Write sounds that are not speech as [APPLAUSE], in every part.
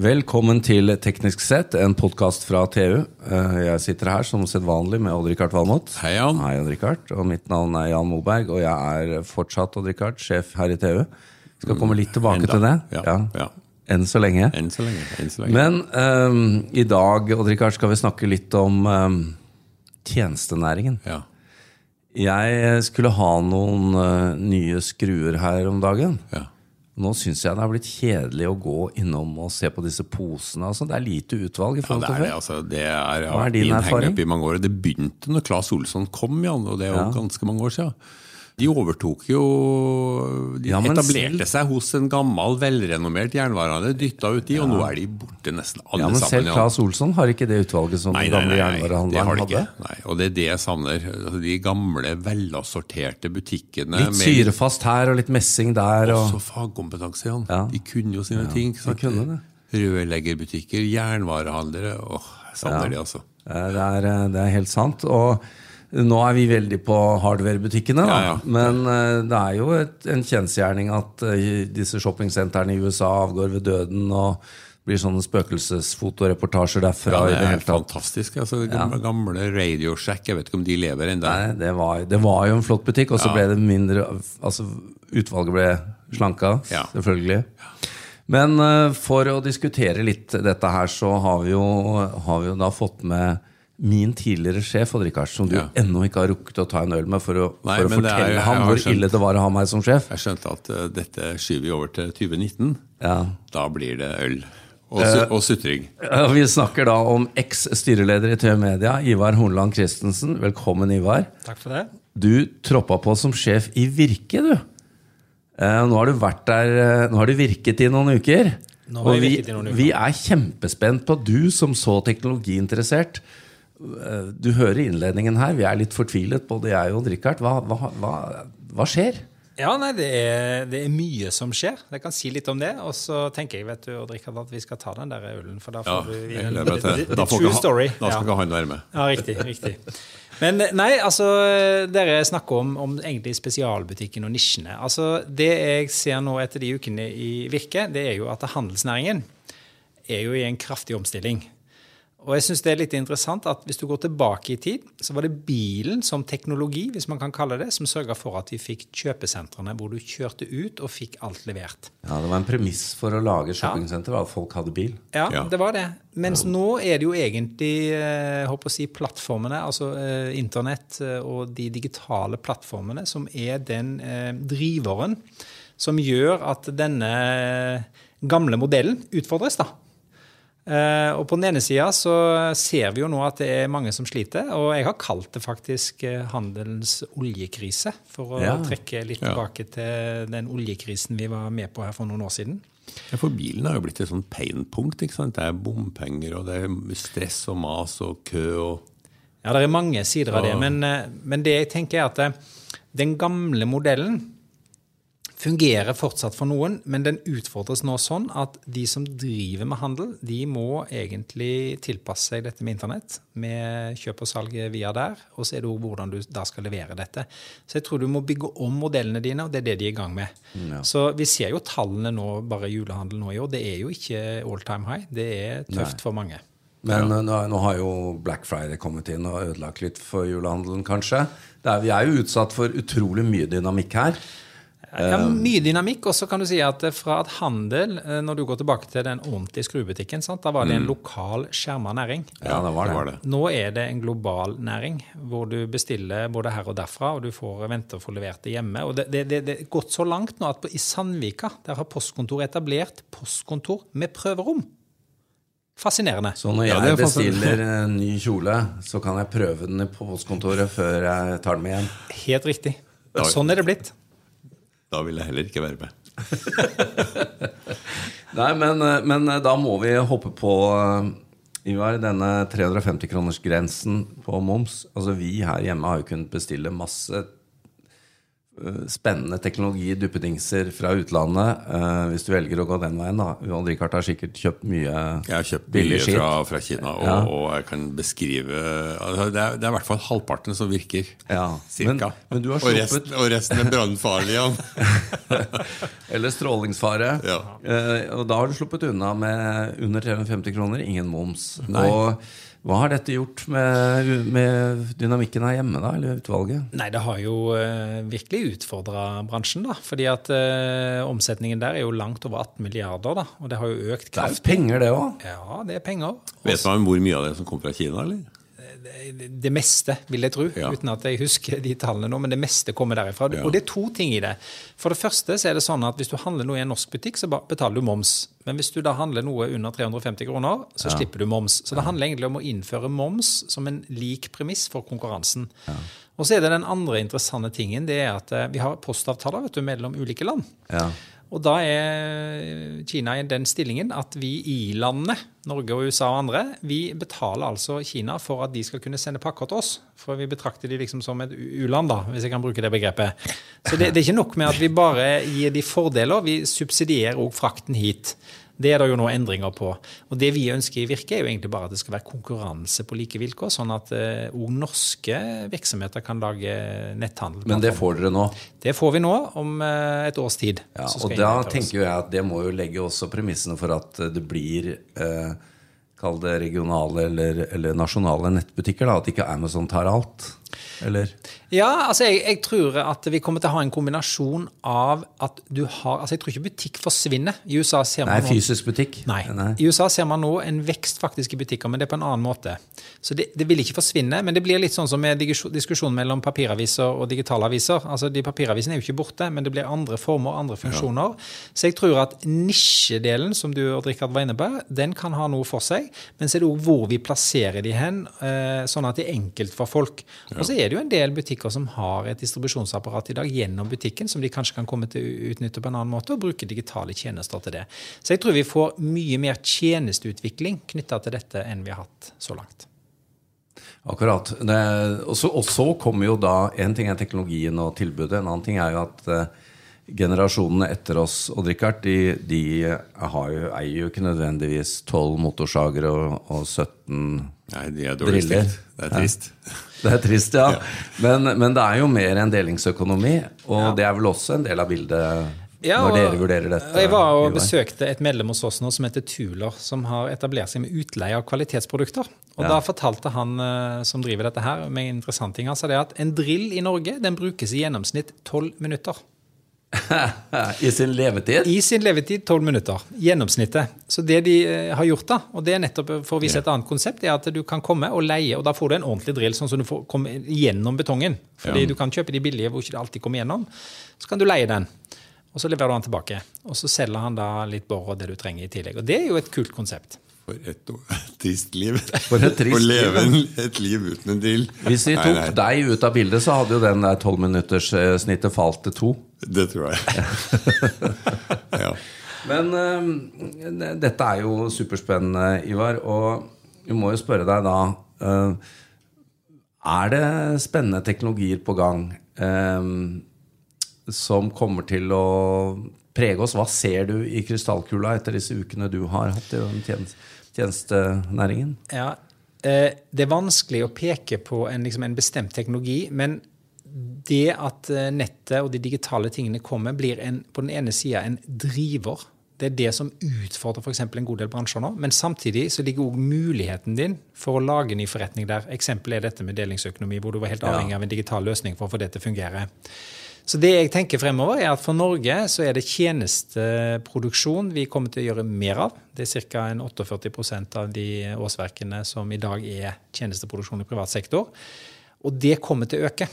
Velkommen til Teknisk sett, en podkast fra TU. Eh, Jeg sitter her som sedvanlig med Odd-Rikard Valmot. Hei, Jan. Hei, Odd-Rikard. Og mitt navn er Jan Moberg, og jeg er fortsatt Odd-Rikard, sjef her i TU. Skal komme litt tilbake Enda. til det. Ja, ja. Enn så lenge. Enn så lenge. Enn så lenge. Men um, i dag Odd-Rikard, skal vi snakke litt om um, tjenestenæringen. ja. Jeg skulle ha noen uh, nye skruer her om dagen. Ja. Nå syns jeg det har blitt kjedelig å gå innom og se på disse posene. Altså, det er lite utvalg i Ja, forhold det til er det. før. altså. Det er, Hva er din erfaring? i mange år. Det begynte når Claes Olsson kom, Jan, og det er jo Ja. ganske mange år siden. De overtok jo De Ja, etablerte seg hos en gammel, velrenommert jernvarehandler, dytta ut de, og nå er de borte nesten alle Ja, Men sammen. selv Jan. Claes Olsson har ikke det utvalget som Nei, den gamle jernvarehandleren hadde. Nei, og det er det jeg savner. Altså, De gamle, velassorterte butikkene. Litt syrefast her og litt messing der. Også fagkompetanse, Jan. Ja. De kunne jo sine ting. sant? kunne det. Rørleggerbutikker, jernvarehandlere. Åh, jeg savner de, altså. Det, er, eh, det er helt sant. Og nå er vi veldig på hardware-butikkene. Ja, ja. men uh, det er jo et, en kjensgjerning at uh, disse shoppingsentrene i USA avgår ved døden. og blir sånne spøkelsesfotoreportasjer derfra. Ja, det er helt fantastisk. Altså, gamle, gamle Radio Shack, jeg vet ikke om de lever ennå. Det var, det var jo en flott butikk, og så Ja. ble det mindre Altså, utvalget ble slanka, Ja. selvfølgelig. Men uh, for å diskutere litt dette her, så har vi jo, har vi jo da fått med min tidligere sjef, Odd Rikard, som du Ja. ennå ikke har rukket å ta en øl med for å, Nei, for å fortelle er- ham hvor skjønt. ille det var å ha meg som sjef. Jeg skjønte at uh, dette skyver vi over til 2019. Ja. Da blir det øl. Og, uh, og sutring. Uh, Vi snakker da om eks-styreleder i TV Media, Ivar Hornland Christensen. Velkommen, Ivar. Takk for det. Du troppa på som sjef i Virke, du. Eh, nå har du vært der Nå har du virket i noen uker. Vi, vi er kjempespent på at du som så teknologiinteressert. Eh, Du hører innledningen her. Vi er litt fortvilet, både jeg og Richard. Hva, hva, hva, hva skjer? Ja, nei, det er, det er mye som skjer. Jeg kan si litt om det. Og så tenker jeg vet du, Rikard, at vi skal ta den der ølen, for da Ja, får du jeg en [LAUGHS] det. the, Da får true story. Da skal ja. ikke han være med. ja, riktig. riktig. Men nei, altså Dere snakker om, om egentlig spesialbutikken og nisjene. Altså, Det jeg ser nå etter de ukene i Virke, det er jo at handelsnæringen er jo i en kraftig omstilling. Og jeg synes det er litt interessant at Hvis du går tilbake i tid, så var det bilen som teknologi hvis man kan kalle det, som sørga for at vi fikk kjøpesentrene hvor du kjørte ut og fikk alt levert. Ja, Det var en premiss for å lage shoppingsenter, var at folk hadde bil. Ja, Ja. det var det. Mens nå er det jo egentlig eh, håper å si, plattformene, altså eh, internett eh, og de digitale plattformene, som er den eh, driveren som gjør at denne gamle modellen utfordres. da. Eh, og på den ene sida så ser vi jo nå at det er mange som sliter, og jeg har kalt det faktisk eh, handelens oljekrise, for å Ja. trekke litt Ja. tilbake til den oljekrisen vi var med på her for noen år siden. Ja, for bilen har jo blitt et sånn painpunkt. ikke sant? Det er bompenger, og det er stress og mas og kø og Ja, det er mange sider av det, men, eh, men det jeg tenker er at den gamle modellen fungerer fortsatt for noen, men den utfordres nå sånn at de som driver med handel, de må egentlig tilpasse seg dette med internett, med kjøp og salg via der, og så er det òg hvordan du da skal levere dette. Så jeg tror du må bygge om modellene dine, og det er det de er i gang med. Så vi ser jo tallene nå, bare julehandel nå i år, det er jo ikke all time high, det er tøft for mange. Men eh, nå, nå har jo Black Friday kommet inn og ødelagt litt for julehandelen, kanskje. Er, vi er jo utsatt for utrolig mye dynamikk her. Ja, mye dynamikk. Og så kan du si at eh, fra at handel, eh, når du går tilbake til den ordentlige skrubutikken, sant? da var det en lokal skjerma næring. Ja, det var det. var det. Nå er det en global næring, hvor du bestiller både her og derfra, og du får vente og få levert det hjemme. Og det, det, det, det er gått så langt nå at på, i Sandvika der har postkontoret etablert postkontor med prøverom. Fascinerende. Så når jeg er bestiller en ny kjole, så kan jeg prøve den på postkontoret før jeg tar den med hjem. Helt riktig. Sånn er det blitt. Da vil jeg heller ikke være med. [LAUGHS] Nei, men, men eh, da må vi hoppe på eh, Ivar, denne 350-kronersgrensen på moms. Altså Vi her hjemme har jo kunnet bestille masse spennende teknologi, duppedingser fra utlandet, Uh, hvis du velger å gå den veien, da. Johan Richard har sikkert kjøpt mye Jeg har kjøpt billig mye fra, fra Kina, og, Ja. og jeg kan beskrive altså det, er, det er i hvert fall halvparten som virker. Ja, Cirka. men- men du har og, resten, og resten er brannfarlig. [LAUGHS] Eller strålingsfare. Ja. Uh, og da har du sluppet unna med under 350 kroner, ingen moms. Nei. Og hva har dette gjort med, med dynamikken her hjemme, da, eller utvalget? Nei, det har jo eh, virkelig utfordra bransjen, da. Fordi at eh, omsetningen der er jo langt over 18 milliarder, da. Og det har jo økt Det er penger, det òg. Ja, det er penger. Vet man hvor mye av det som kommer fra Kina, eller? Det, meste, vil jeg tro, Ja. uten at jeg husker de tallene nå, men det meste kommer derifra. Ja. Og det er to ting i det. For det første så er det sånn at hvis du handler noe i en norsk butikk, så betaler du moms. Men hvis du da handler noe under 350 kroner, så slipper du moms. Så det handler egentlig om å innføre moms som en lik premiss for konkurransen. Og så er det den andre interessante tingen, det er at eh, vi har postavtaler vet du, mellom ulike land. Og da er Kina i den stillingen at vi i-landene, Norge og USA og andre, vi betaler altså Kina for at de skal kunne sende pakker til oss. For vi betrakter de liksom som et u-land, da, hvis jeg kan bruke det begrepet. Så det, det er ikke nok med at vi bare gir de fordeler, vi subsidierer òg frakten hit. Det er det jo nå endringer på. Og det vi ønsker i Virke, er jo egentlig bare at det skal være konkurranse på like vilkår, sånn at òg norske virksomheter kan lage netthandel. Men det får dere nå. Det får vi nå om uh, et års tid. Ja, og da tenker jo jeg at det må jo legge også premissene for at eh, det blir uh, Kall det regionale eller, eller nasjonale nettbutikker. da, At ikke Amazon tar alt. Eller? Ja, altså jeg, jeg tror at vi kommer til å ha en kombinasjon av at du har Altså jeg tror ikke butikk forsvinner. I USA ser Nei, man Nei, fysisk butikk. Nei. I USA ser man nå en vekst faktisk i butikker, men det er på en annen måte. Så det, det vil ikke forsvinne, men det blir litt sånn som med diskusjonen mellom papiraviser og digitale aviser. Altså de Papiravisene er jo ikke borte, men det blir andre former, andre funksjoner. Så jeg tror at nisjedelen, som du og Rikard var inne på, den kan ha noe for seg. Men så er det òg hvor vi plasserer de hen, eh, sånn at det er enkelt for folk. Og så er det jo en del butikker som har et distribusjonsapparat i dag gjennom butikken, som de kanskje kan komme til å utnytte på en annen måte, og bruke digitale tjenester til det. Så jeg tror vi får mye mer tjenesteutvikling knytta til dette enn vi har hatt så langt. Akkurat. Og, så, kommer jo da En ting er teknologien og tilbudet, en annen ting er jo at eh, generasjonene etter oss og Richard, de, de jo, eier jo ikke nødvendigvis 12 motorsager og, og 17 Nei, de er dårlig stilt. [LAUGHS] Det er trist. Det er trist, ja. Men, men det er jo mer enn delingsøkonomi, og det er vel også en del av bildet Ja, når dere vurderer dette? Jeg var og besøkte et medlem hos oss nå som heter Tuler, som har etablert seg med utleie av kvalitetsprodukter. Og Ja. Da fortalte han eh, som driver dette her, med en interessant ting, han sa det at en drill i Norge den brukes i gjennomsnitt tolv minutter. I sin levetid? I sin levetid tolv minutter. Gjennomsnittet. Så det de eh, har gjort, da, og det er nettopp for å vise et annet konsept, er at du kan komme og leie, og da får du en ordentlig drill, sånn som du får komme gjennom betongen. Fordi Ja. du kan kjøpe de billige hvor ikke det alltid kommer gjennom. Så kan du leie den. Og så leverer du den tilbake. Og så selger han da litt bor og det du trenger i tillegg. Og det er jo et kult konsept. For et [LAUGHS] trist liv. For et trist Å leve en, et liv uten en drill. Hvis vi Nei, tok nei, deg ut av bildet, så hadde jo den der tolvminutterssnittet falt til to. Det tror jeg. ja. [LAUGHS] Men uh, dette er jo superspennende, Ivar. Og vi må jo spørre deg da uh, Er det spennende teknologier på gang uh, som kommer til å prege oss? Hva ser du i krystallkula etter disse ukene du har hatt i den tjenestenæringen? Ja, eh, Det er vanskelig å peke på en, liksom en bestemt teknologi, men det at eh, nettet og de digitale tingene kommer, blir en, på den ene sida en driver. Det er det som utfordrer f.eks. en god del bransjer nå. Men samtidig så ligger òg muligheten din for å lage ny forretning der. Eksempel er dette med delingsøkonomi, hvor du var helt avhengig av en digital løsning for å få det til å fungere. Så det jeg tenker fremover er at For Norge så er det tjenesteproduksjon vi kommer til å gjøre mer av. Det er ca. 48% av de årsverkene som i dag er tjenesteproduksjon i privat sektor. Og det kommer til å øke.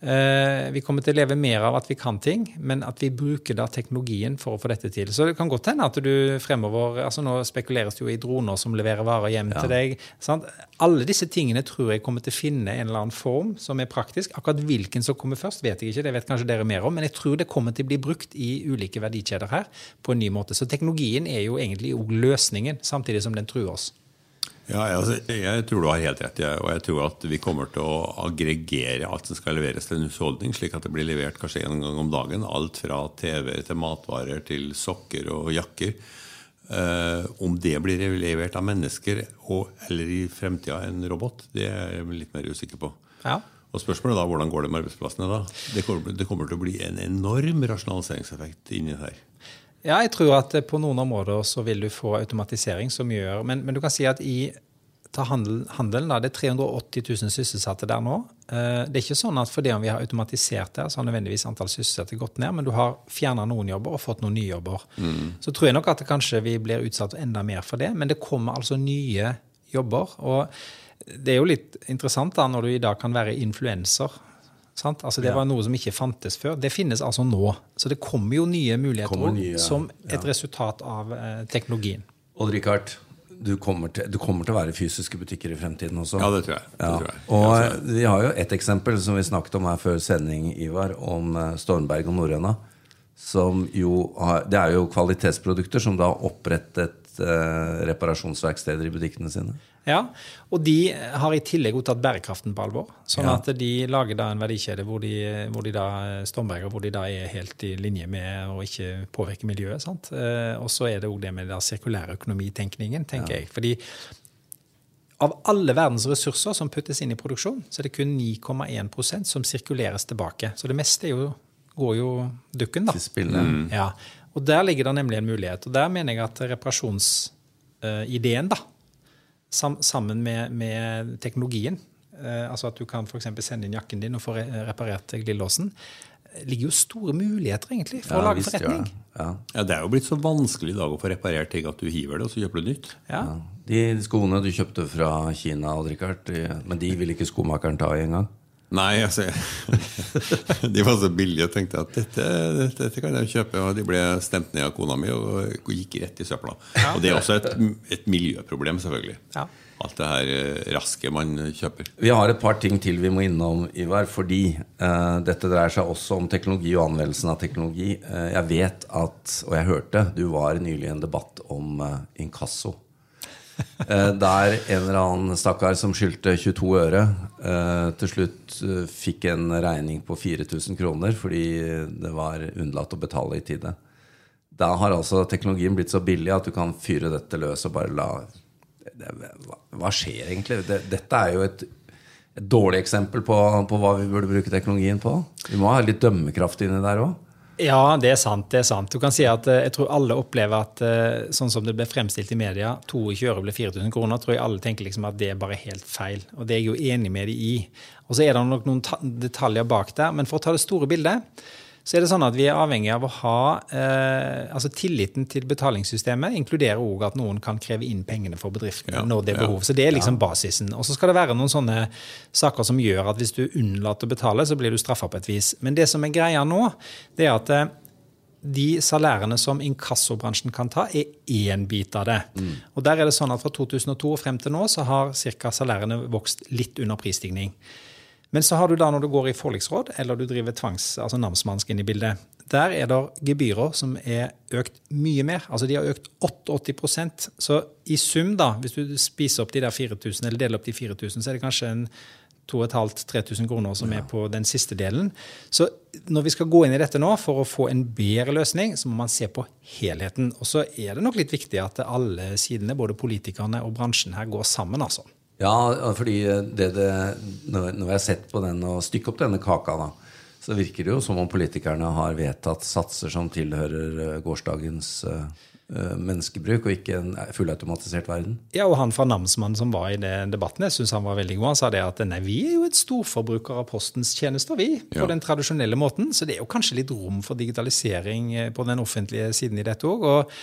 Eh, Vi kommer til å leve mer av at vi kan ting, men at vi bruker da teknologien for å få dette til. Så det kan godt hende at du fremover altså Nå spekuleres det jo i droner som leverer varer hjem til deg. Sant? Alle disse tingene tror jeg kommer til å finne en eller annen form som er praktisk. Akkurat hvilken som kommer først, vet jeg ikke. Det vet kanskje dere mer om. Men jeg tror det kommer til å bli brukt i ulike verdikjeder her på en ny måte. Så teknologien er jo egentlig òg løsningen, samtidig som den truer oss. Ja, jeg, jeg tror du har helt rett. Jeg, og jeg tror at vi kommer til å aggregere alt som skal leveres til en husholdning, slik at det blir levert kanskje en gang om dagen. Alt fra TV-er til matvarer til sokker og jakker. Eh, om det blir levert av mennesker og, eller i fremtida en robot, det er jeg litt mer usikker på. Ja. Og spørsmålet da, Hvordan går det med arbeidsplassene da? Det kommer, det kommer til å bli en enorm rasjonaliseringseffekt inni her. Ja, jeg tror at på noen områder så vil du få automatisering som gjør Men, men du kan si at i ta handel, handelen, da, det er 380 000 sysselsatte der nå. Eh, det er ikke sånn at fordi om vi har automatisert det, så har nødvendigvis antall sysselsatte gått ned, men du har fjerna noen jobber og fått noen nye jobber. Mm. Så tror jeg nok at kanskje vi blir utsatt enda mer for det, men det kommer altså nye jobber. Og det er jo litt interessant da, når du i dag kan være influenser. Sant? Altså Det var noe som ikke fantes før. Det finnes altså nå. Så det kommer jo nye muligheter nye, som et ja. resultat av eh, teknologien. Odd Rikard, du kommer, til, du kommer, til, å være fysiske butikker i fremtiden også. Ja, det tror jeg. Det tror jeg. Og Vi har jo et eksempel som vi snakket om her før sending, Ivar, om eh, Stormberg og Norrøna. Som jo har, det er jo kvalitetsprodukter som da har opprettet eh, reparasjonsverksteder i butikkene sine. Ja, og de har i tillegg tatt bærekraften på alvor. Sånn ja. at de lager da en verdikjede hvor de, hvor de da Stormberger, hvor de da er helt i linje med å ikke påvirke miljøet. sant? Eh, og så er det òg det med den sirkulære økonomitenkningen, tenker ja. jeg. Fordi av alle verdens ressurser som puttes inn i produksjon, så er det kun 9,1% som sirkuleres tilbake. Så det meste jo, går jo dukken, da. Til Mm. Ja. Og der ligger det nemlig en mulighet. Og der mener jeg at reparasjonsideen, da, sam, sammen med, med teknologien, eh, altså at du kan f.eks. sende inn jakken din og få reparert glidelåsen, ligger jo store muligheter egentlig for ja, å lage visst, forretning. Ja. ja. Det er jo blitt så vanskelig i dag å få reparert ting at du hiver det, og så kjøper du nytt. Ja. De skoene du kjøpte fra Kina, Richard, men de vil ikke skomakeren ta i engang? Nei, altså [LAUGHS] De var så billige. Jeg tenkte at dette, dette, dette, kan jeg kjøpe. Og de ble stemt ned av kona mi og gikk rett i søpla. Ja. Og det er også et, et miljøproblem, selvfølgelig. Ja. Alt det her eh, raske man kjøper. Vi har et par ting til vi må innom, Ivar. Fordi uh, dette dreier seg også om teknologi og anvendelsen av teknologi. Uh, jeg vet at, og jeg hørte, du var nylig i en debatt om uh, inkasso. Eh, der en eller annen stakkar som skyldte 22 øre, eh, til slutt eh, fikk en regning på 4000 kroner fordi det var unnlatt å betale i tide. Da har altså teknologien blitt så billig at du kan fyre dette løs og bare la Hva skjer egentlig? Dette er jo et, et dårlig eksempel på, på, hva vi burde bruke teknologien på. Vi må ha litt dømmekraft inni der òg. Ja, det er sant. det er sant. Du kan si at eh, Jeg tror alle opplever at eh, sånn som det ble fremstilt i media, 22 øre ble 4000 kroner, tror jeg alle tenker liksom at det er bare helt feil. Og det er jeg jo enig med de i. Og så er det nok noen detaljer bak der. Men for å ta det store bildet så er det sånn at vi er avhengig av å ha eh, altså Tilliten til betalingssystemet inkluderer òg at noen kan kreve inn pengene for bedriften ja, når det er behov. Så det er liksom ja. basisen. Og så skal det være noen sånne saker som gjør at hvis du unnlater å betale, så blir du straffa på et vis. Men det som er greia nå, det er at eh, de salærene som inkassobransjen kan ta, er én bit av det. Mm. Og der er det sånn at Fra 2002 og frem til nå så har ca. salærene vokst litt under prisstigning. Men så har du da når du går i forliksråd, eller du driver tvangs, altså namsmannsk inn i bildet, der er det gebyrer som er økt mye mer. Altså de har økt 88% Så i sum, da, hvis du spiser opp de der 4000, eller deler opp de 4000, så er det kanskje en 2500-3000 kroner som er på den siste delen. Så når vi skal gå inn i dette nå for å få en bedre løsning, så må man se på helheten. Og så er det nok litt viktig at alle sidene, både politikerne og bransjen her, går sammen, altså. Ja, fordi det, det, når jeg har sett på den og stykket opp denne kaka, da, så virker det jo som om politikerne har vedtatt satser som tilhører eh, gårsdagens uh, menneskebruk, og ikke en fullautomatisert verden. Ja, og han fra namsmannen som var i den debatten, jeg synes han var veldig god. Han sa det at nei, vi er jo et storforbruker av Postens tjenester, vi, på ja. den tradisjonelle måten. Så det er jo kanskje litt rom for digitalisering på den offentlige siden i dette òg. Og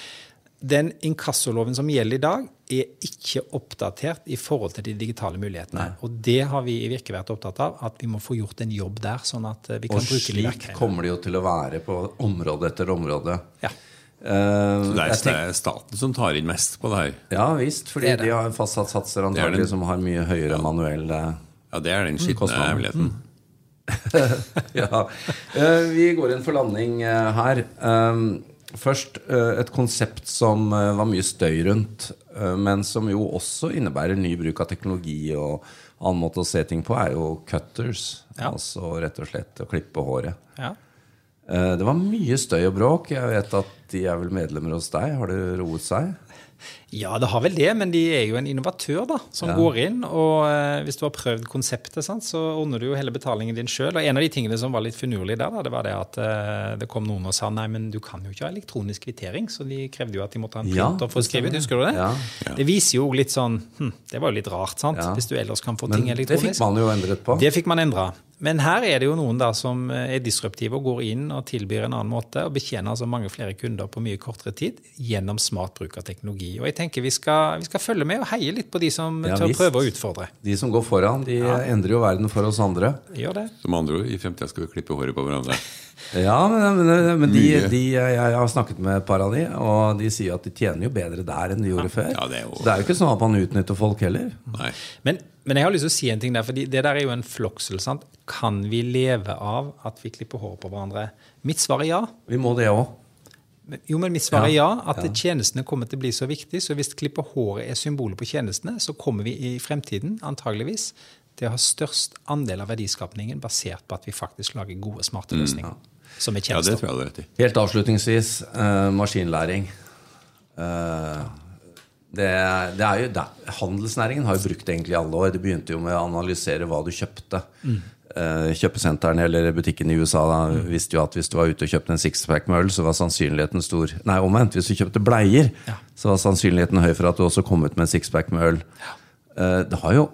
den inkassoloven som gjelder i dag, er ikke oppdatert i forhold til de digitale mulighetene. Nei. Og det har vi i Virke vært opptatt av, at vi må få gjort en jobb der. sånn at eh, vi kan og bruke de. Og slik kommer det jo til å være på område etter område. Ja. Uh, så det er tenker, staten som tar inn mest på det her? Ja visst, fordi de har fastsatt satser antagelig som har mye høyere ja. manuell eh, Ja, det er den skitne hemmeligheten. [LAUGHS] ja. Uh, vi går inn for landing uh, her. Um, først eh, et konsept som eh, var mye støy rundt, eh, men som jo også innebærer ny bruk av teknologi. og annen måte å se ting på er jo cutters. Ja. Altså rett og slett å klippe håret. Ja. Det var mye støy og bråk. Jeg vet at de er vel medlemmer hos deg. Har det roet seg? Ja, det har vel det, men de er jo en innovatør da, som Ja. går inn. Og eh, hvis du har prøvd konseptet, sant, så ordner du jo hele betalingen din sjøl. Og en av de tingene som var litt finurlig der, da, det var det at eh, det kom noen og sa nei, men du kan jo ikke ha elektronisk kvittering. Så de krevde jo at de måtte ha en Ja, printer for å skrive ut. Husker du det? Ja. Det viser jo litt sånn hm, Det var jo litt rart, sant? Ja. Hvis du ellers kan få Men ting det fikk man jo endret på. Det fikk man endra. Men her er det jo noen da som er disruptive og går inn og tilbyr en annen måte og betjener altså mange flere kunder på mye kortere tid gjennom smart bruk av teknologi. Og jeg tenker vi skal, vi skal følge med og heie litt på de som Ja, tør visst. prøve å utfordre. De som går foran, de endrer jo verden for oss andre. Gjør det. Som andre ord, i fremtida skal vi klippe håret på hverandre. [LAUGHS] Ja, men, men, men de, de, jeg har snakket med et par av de, og de sier at de tjener jo bedre der enn de gjorde før. Ja, det er jo- det er jo ikke sånn at man utnytter folk heller. Nei. Men, men jeg har lyst til å si en ting der, for det der er jo en floksel. sant? Kan vi leve av at vi klipper håret på hverandre? Mitt svar er ja. Vi må det òg. Jo, men mitt svar er Ja, ja. At ja. tjenestene kommer til å bli så viktig. Så hvis klippe håret er symbolet på tjenestene, så kommer vi i fremtiden antageligvis til å ha størst andel av verdiskapningen basert på at vi faktisk lager gode, smarte løsninger. Som et tjeneste. Ja, det tror jeg du har rett i. Helt avslutningsvis uh, maskinlæring. Uh, det, det er jo, det, handelsnæringen har jo brukt det egentlig i alle år. Det begynte jo med å analysere hva du kjøpte. Eh, kjøpesentrene eller butikken i USA da, visste jo at hvis du var ute og kjøpte en sixpack med øl, så var sannsynligheten stor Nei, omvendt. Hvis du kjøpte bleier, så var sannsynligheten høy for at du også kom ut med en sixpack med øl. Eh, det har jo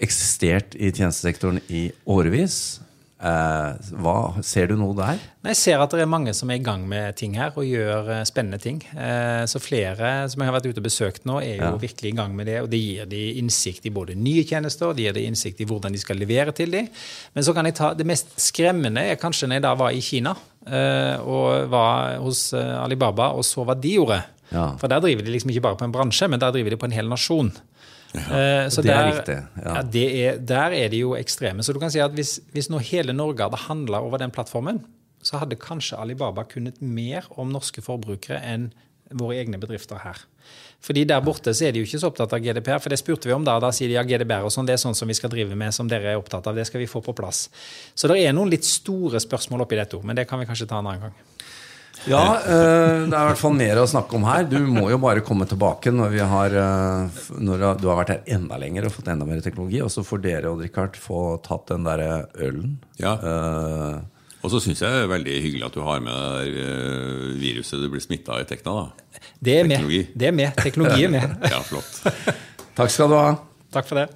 eksistert i tjenestesektoren i årevis. Eh, hva, ser du noe der? Jeg ser at det er mange som er i gang med ting her og gjør eh, spennende ting. Eh, Så flere som jeg har vært ute og besøkt nå, er jo Ja. virkelig i gang med det. Og det gir de innsikt i både nye tjenester, det gir de innsikt i hvordan de skal levere til dem. Men så kan jeg ta det mest skremmende er kanskje når jeg da var i Kina eh, og var hos Alibaba og så hva de gjorde. Ja. For der driver de liksom ikke bare på en bransje, men der driver de på en hel nasjon. Eh, så det er riktig, ja. Ja, det er, der er de jo ekstreme. Så du kan si at hvis, hvis nå hele Norge hadde handla over den plattformen, så hadde kanskje Alibaba kunnet mer om norske forbrukere enn våre egne bedrifter her. Fordi Der borte så er de jo ikke så opptatt av GDPR, for det spurte vi om da. Da sier de ja, GDPR og sånn, det er sånn som vi skal drive med, som dere er opptatt av. Det skal vi få på plass. Så det er noen litt store spørsmål oppi dette, men det kan vi kanskje ta en annen gang. Ja, eh, det er i hvert fall mer å snakke om her. Du må jo bare komme tilbake når, vi har, eh, når du har vært her enda lenger og fått enda mer teknologi. Og så får dere og Richard få tatt den derre ølen. Ja. Uh, Og så syns jeg det er veldig hyggelig at du har med det eh, viruset du blir smitta i Tekna. da. Det er med. Det er med. Teknologi er med. [LAUGHS] Ja, flott. takk skal du ha. Takk for det.